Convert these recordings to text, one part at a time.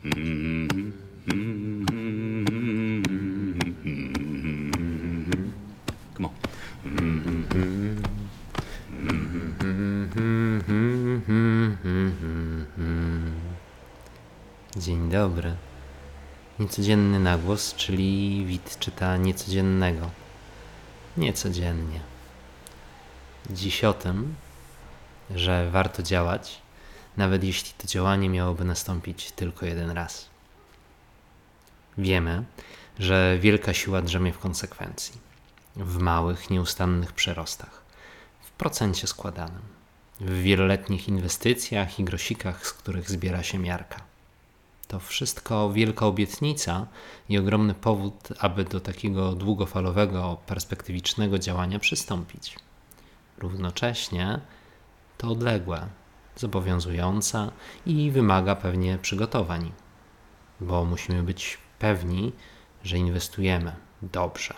Come on. Dzień dobry. Niecodzienny nagłos, czyli wid czyta niecodziennego. Niecodziennie. Dziś o tym, że warto działać, nawet jeśli to działanie miałoby nastąpić tylko jeden raz. Wiemy, że wielka siła drzemie w konsekwencji, w małych, nieustannych przerostach, w procencie składanym, w wieloletnich inwestycjach i grosikach, z których zbiera się miarka. To wszystko wielka obietnica i ogromny powód, aby do takiego długofalowego, perspektywicznego działania przystąpić. Równocześnie to odległe, zobowiązująca i wymaga pewnie przygotowań, bo musimy być pewni, że inwestujemy dobrze,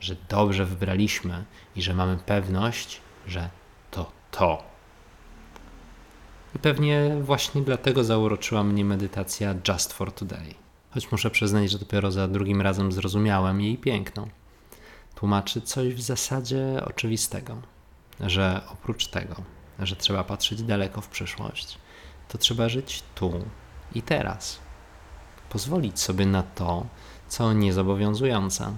że dobrze wybraliśmy i że mamy pewność, że to to. I pewnie właśnie dlatego zauroczyła mnie medytacja Just for Today. Choć muszę przyznać, że dopiero za drugim razem zrozumiałem jej piękno. Tłumaczy coś w zasadzie oczywistego, że oprócz tego, że trzeba patrzeć daleko w przyszłość, to trzeba żyć tu i teraz. Pozwolić sobie na to, co niezobowiązujące,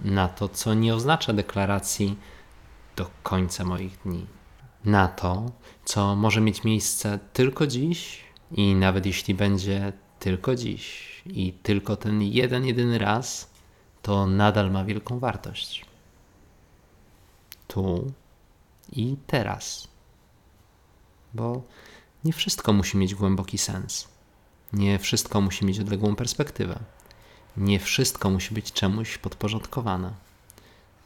na to, co nie oznacza deklaracji do końca moich dni na to, co może mieć miejsce tylko dziś i nawet jeśli będzie tylko dziś i tylko ten jeden, jedyny raz, to nadal ma wielką wartość. Tu i teraz. Bo nie wszystko musi mieć głęboki sens. Nie wszystko musi mieć odległą perspektywę. Nie wszystko musi być czemuś podporządkowane.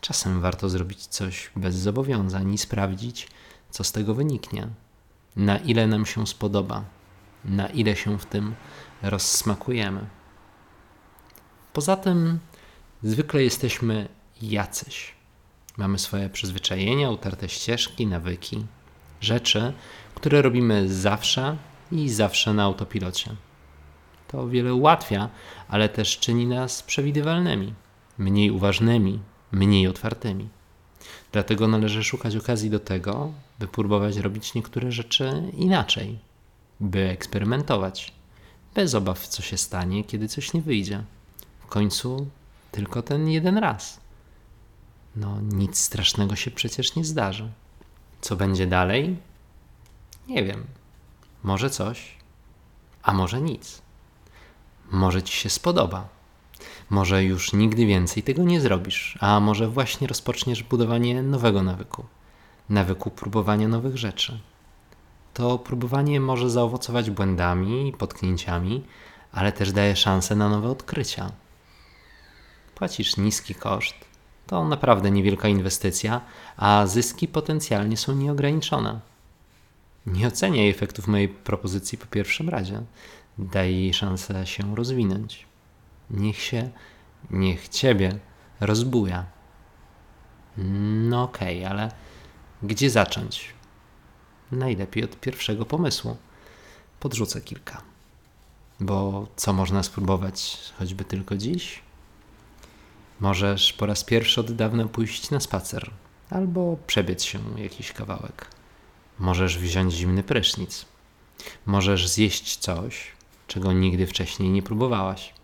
Czasem warto zrobić coś bez zobowiązań i sprawdzić, co z tego wyniknie, na ile nam się spodoba, na ile się w tym rozsmakujemy. Poza tym, zwykle jesteśmy jacyś. Mamy swoje przyzwyczajenia, utarte ścieżki, nawyki, rzeczy, które robimy zawsze i zawsze na autopilocie. To o wiele ułatwia, ale też czyni nas przewidywalnymi, mniej uważnymi, mniej otwartymi. Dlatego należy szukać okazji do tego, by próbować robić niektóre rzeczy inaczej, by eksperymentować, bez obaw, co się stanie, kiedy coś nie wyjdzie. W końcu tylko ten jeden raz. No, nic strasznego się przecież nie zdarzy. Co będzie dalej? Nie wiem. Może coś, a może nic. Może ci się spodoba. Może już nigdy więcej tego nie zrobisz, a może właśnie rozpoczniesz budowanie nowego nawyku nawyku próbowania nowych rzeczy. To próbowanie może zaowocować błędami i potknięciami, ale też daje szansę na nowe odkrycia. Płacisz niski koszt, to naprawdę niewielka inwestycja, a zyski potencjalnie są nieograniczone. Nie oceniaj efektów mojej propozycji po pierwszym razie. Daj jej szansę się rozwinąć. Niech się, niech ciebie rozbuja. No okej, okay, ale gdzie zacząć? Najlepiej od pierwszego pomysłu. Podrzucę kilka. Bo co można spróbować choćby tylko dziś? Możesz po raz pierwszy od dawna pójść na spacer albo przebiec się jakiś kawałek. Możesz wziąć zimny prysznic. Możesz zjeść coś, czego nigdy wcześniej nie próbowałaś.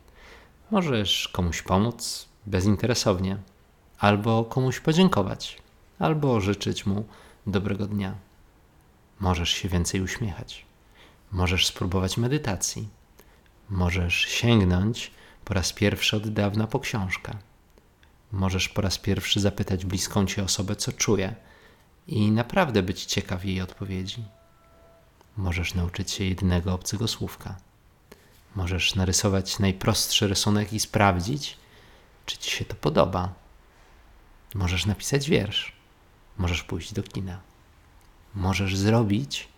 Możesz komuś pomóc bezinteresownie, albo komuś podziękować albo życzyć mu dobrego dnia. Możesz się więcej uśmiechać. Możesz spróbować medytacji. Możesz sięgnąć po raz pierwszy od dawna po książkę. Możesz po raz pierwszy zapytać bliską ci osobę, co czuje, i naprawdę być ciekaw jej odpowiedzi. Możesz nauczyć się jednego obcego słówka. Możesz narysować najprostszy rysunek i sprawdzić, czy ci się to podoba. Możesz napisać wiersz. Możesz pójść do kina. Możesz zrobić,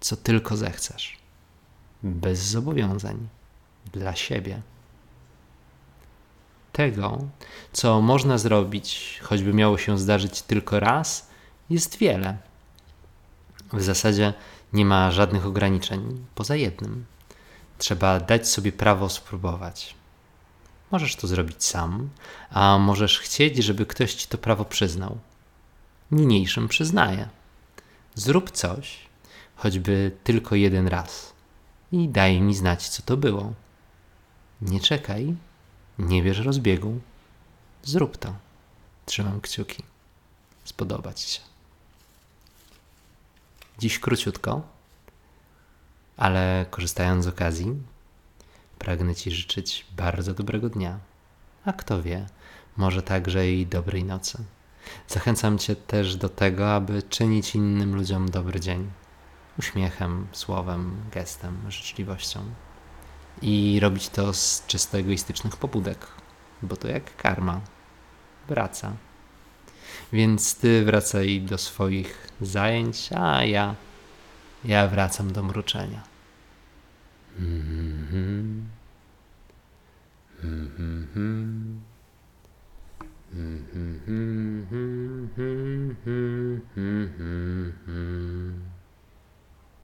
co tylko zechcesz. Bez zobowiązań. Dla siebie. Tego, co można zrobić, choćby miało się zdarzyć tylko raz, jest wiele. W zasadzie nie ma żadnych ograniczeń poza jednym. Trzeba dać sobie prawo spróbować. Możesz to zrobić sam, a możesz chcieć, żeby ktoś ci to prawo przyznał. Niniejszym przyznaję. Zrób coś, choćby tylko jeden raz, i daj mi znać, co to było. Nie czekaj, nie bierz rozbiegu. Zrób to. Trzymam kciuki. Spodoba ci się. Dziś króciutko, ale korzystając z okazji, pragnę Ci życzyć bardzo dobrego dnia. A kto wie, może także i dobrej nocy. Zachęcam Cię też do tego, aby czynić innym ludziom dobry dzień. Uśmiechem, słowem, gestem, życzliwością. I robić to z czysto egoistycznych pobudek, bo to jak karma. Wraca. Więc Ty wracaj do swoich zajęć, a ja, ja wracam do mruczenia. Mhm. Mhm. Mhm. Mhm. Mhm. Mhm.